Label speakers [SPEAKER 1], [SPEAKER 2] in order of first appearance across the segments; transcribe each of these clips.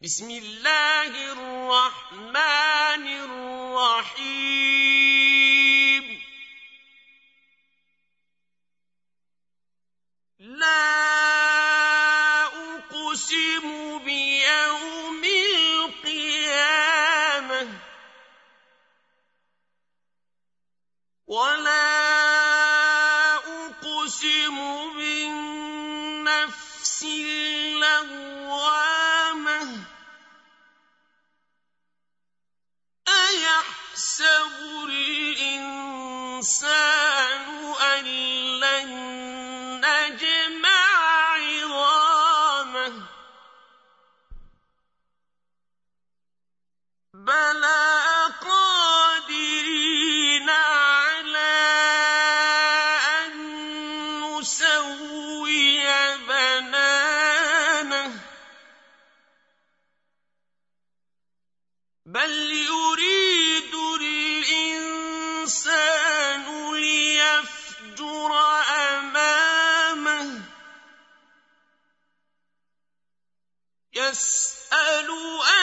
[SPEAKER 1] بسم الله الرحمن الرحيم. لا أقسم بيوم يَسْأَلُ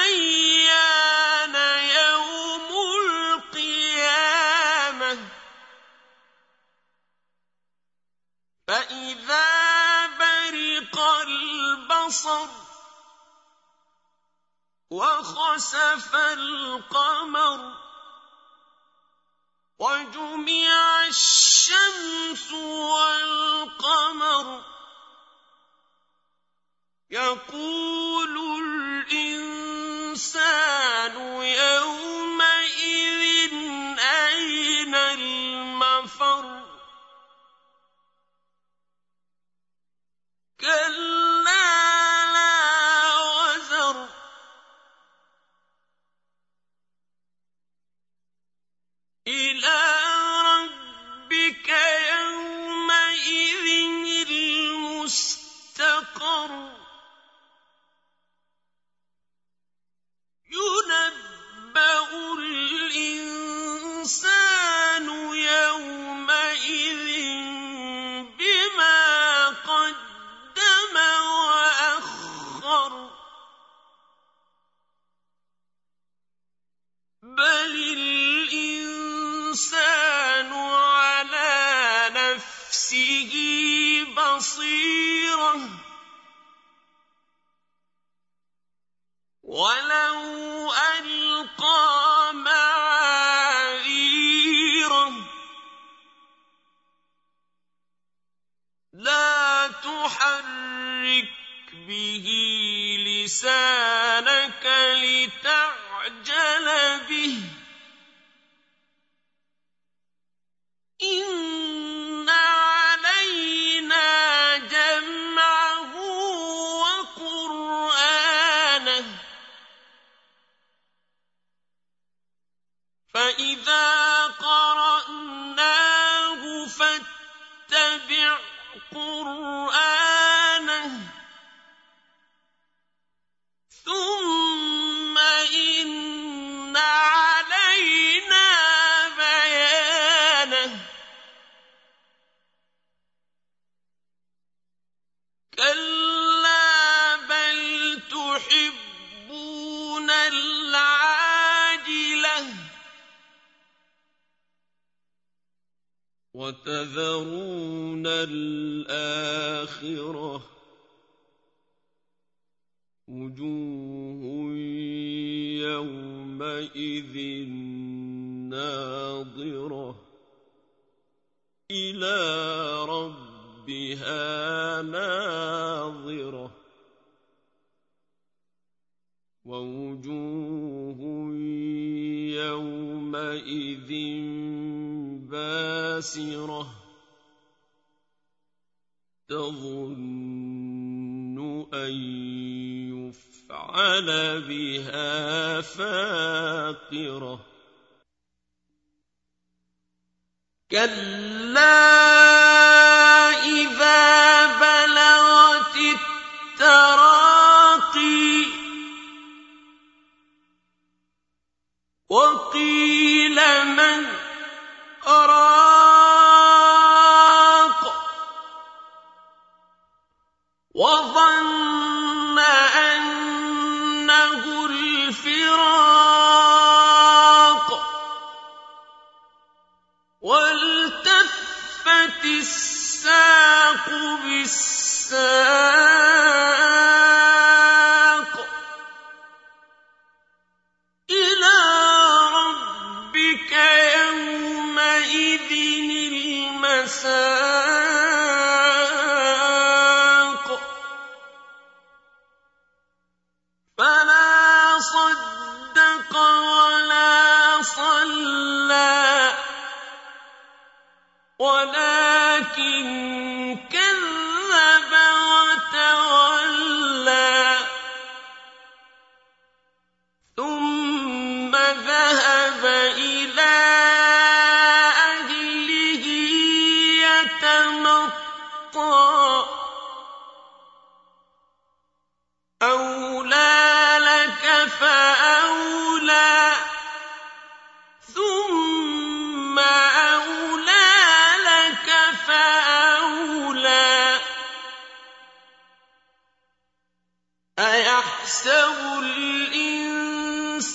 [SPEAKER 1] أَيَّانَ يَوْمُ الْقِيَامَةِ فَإِذَا بَرِقَ الْبَصَرُ وَخَسَفَ الْقَمَرُ وَجُمِعَ الشَّمْسُ وَالْقَمَرُ يَقُولُ بَلِ الْإِنسَانُ عَلَىٰ نَفْسِهِ بَصِيرَةٌ وَلَوْ أَلْقَىٰ مَعَاذِيرَهُ لَا تُحَرِّكْ بِهِ لِسَانَكَ لِتَعْجَلَ بِهِ ۚ. إِنَّ عَلَيْنَا جَمْعَهُ وَقُرْآنَهُ. فَإِذَا الْآخِرَةَ وُجُوهٌ يَوْمَئِذٍ نَّاضِرَةٌ إِلَىٰ رَبِّهَا نَاظِرَةٌ وَوُجُوهٌ يَوْمَئِذٍ بَاسِرَةٌ تَظُنُّ أَن يُفْعَلَ بِهَا فَاقِرَةٌ. كَلَّا وَالْتَفَّتِ السَّاقُ بِالسَّاقِ إِلَىٰ رَبِّكَ يَوْمَئِذٍ الْمَسَاقُ بِرَحْمَتِهِ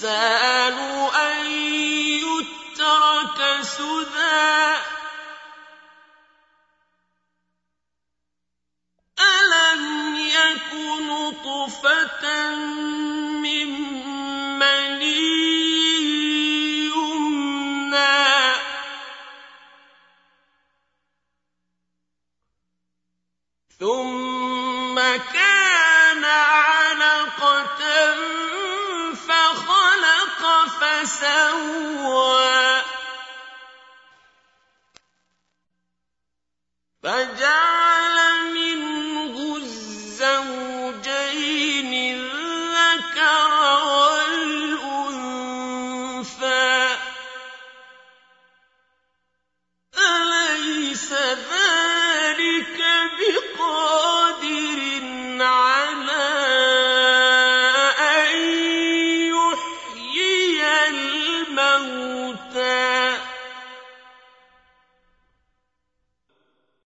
[SPEAKER 1] الإنسان أن يترك سدى. ألم يكن نطفة عَسَى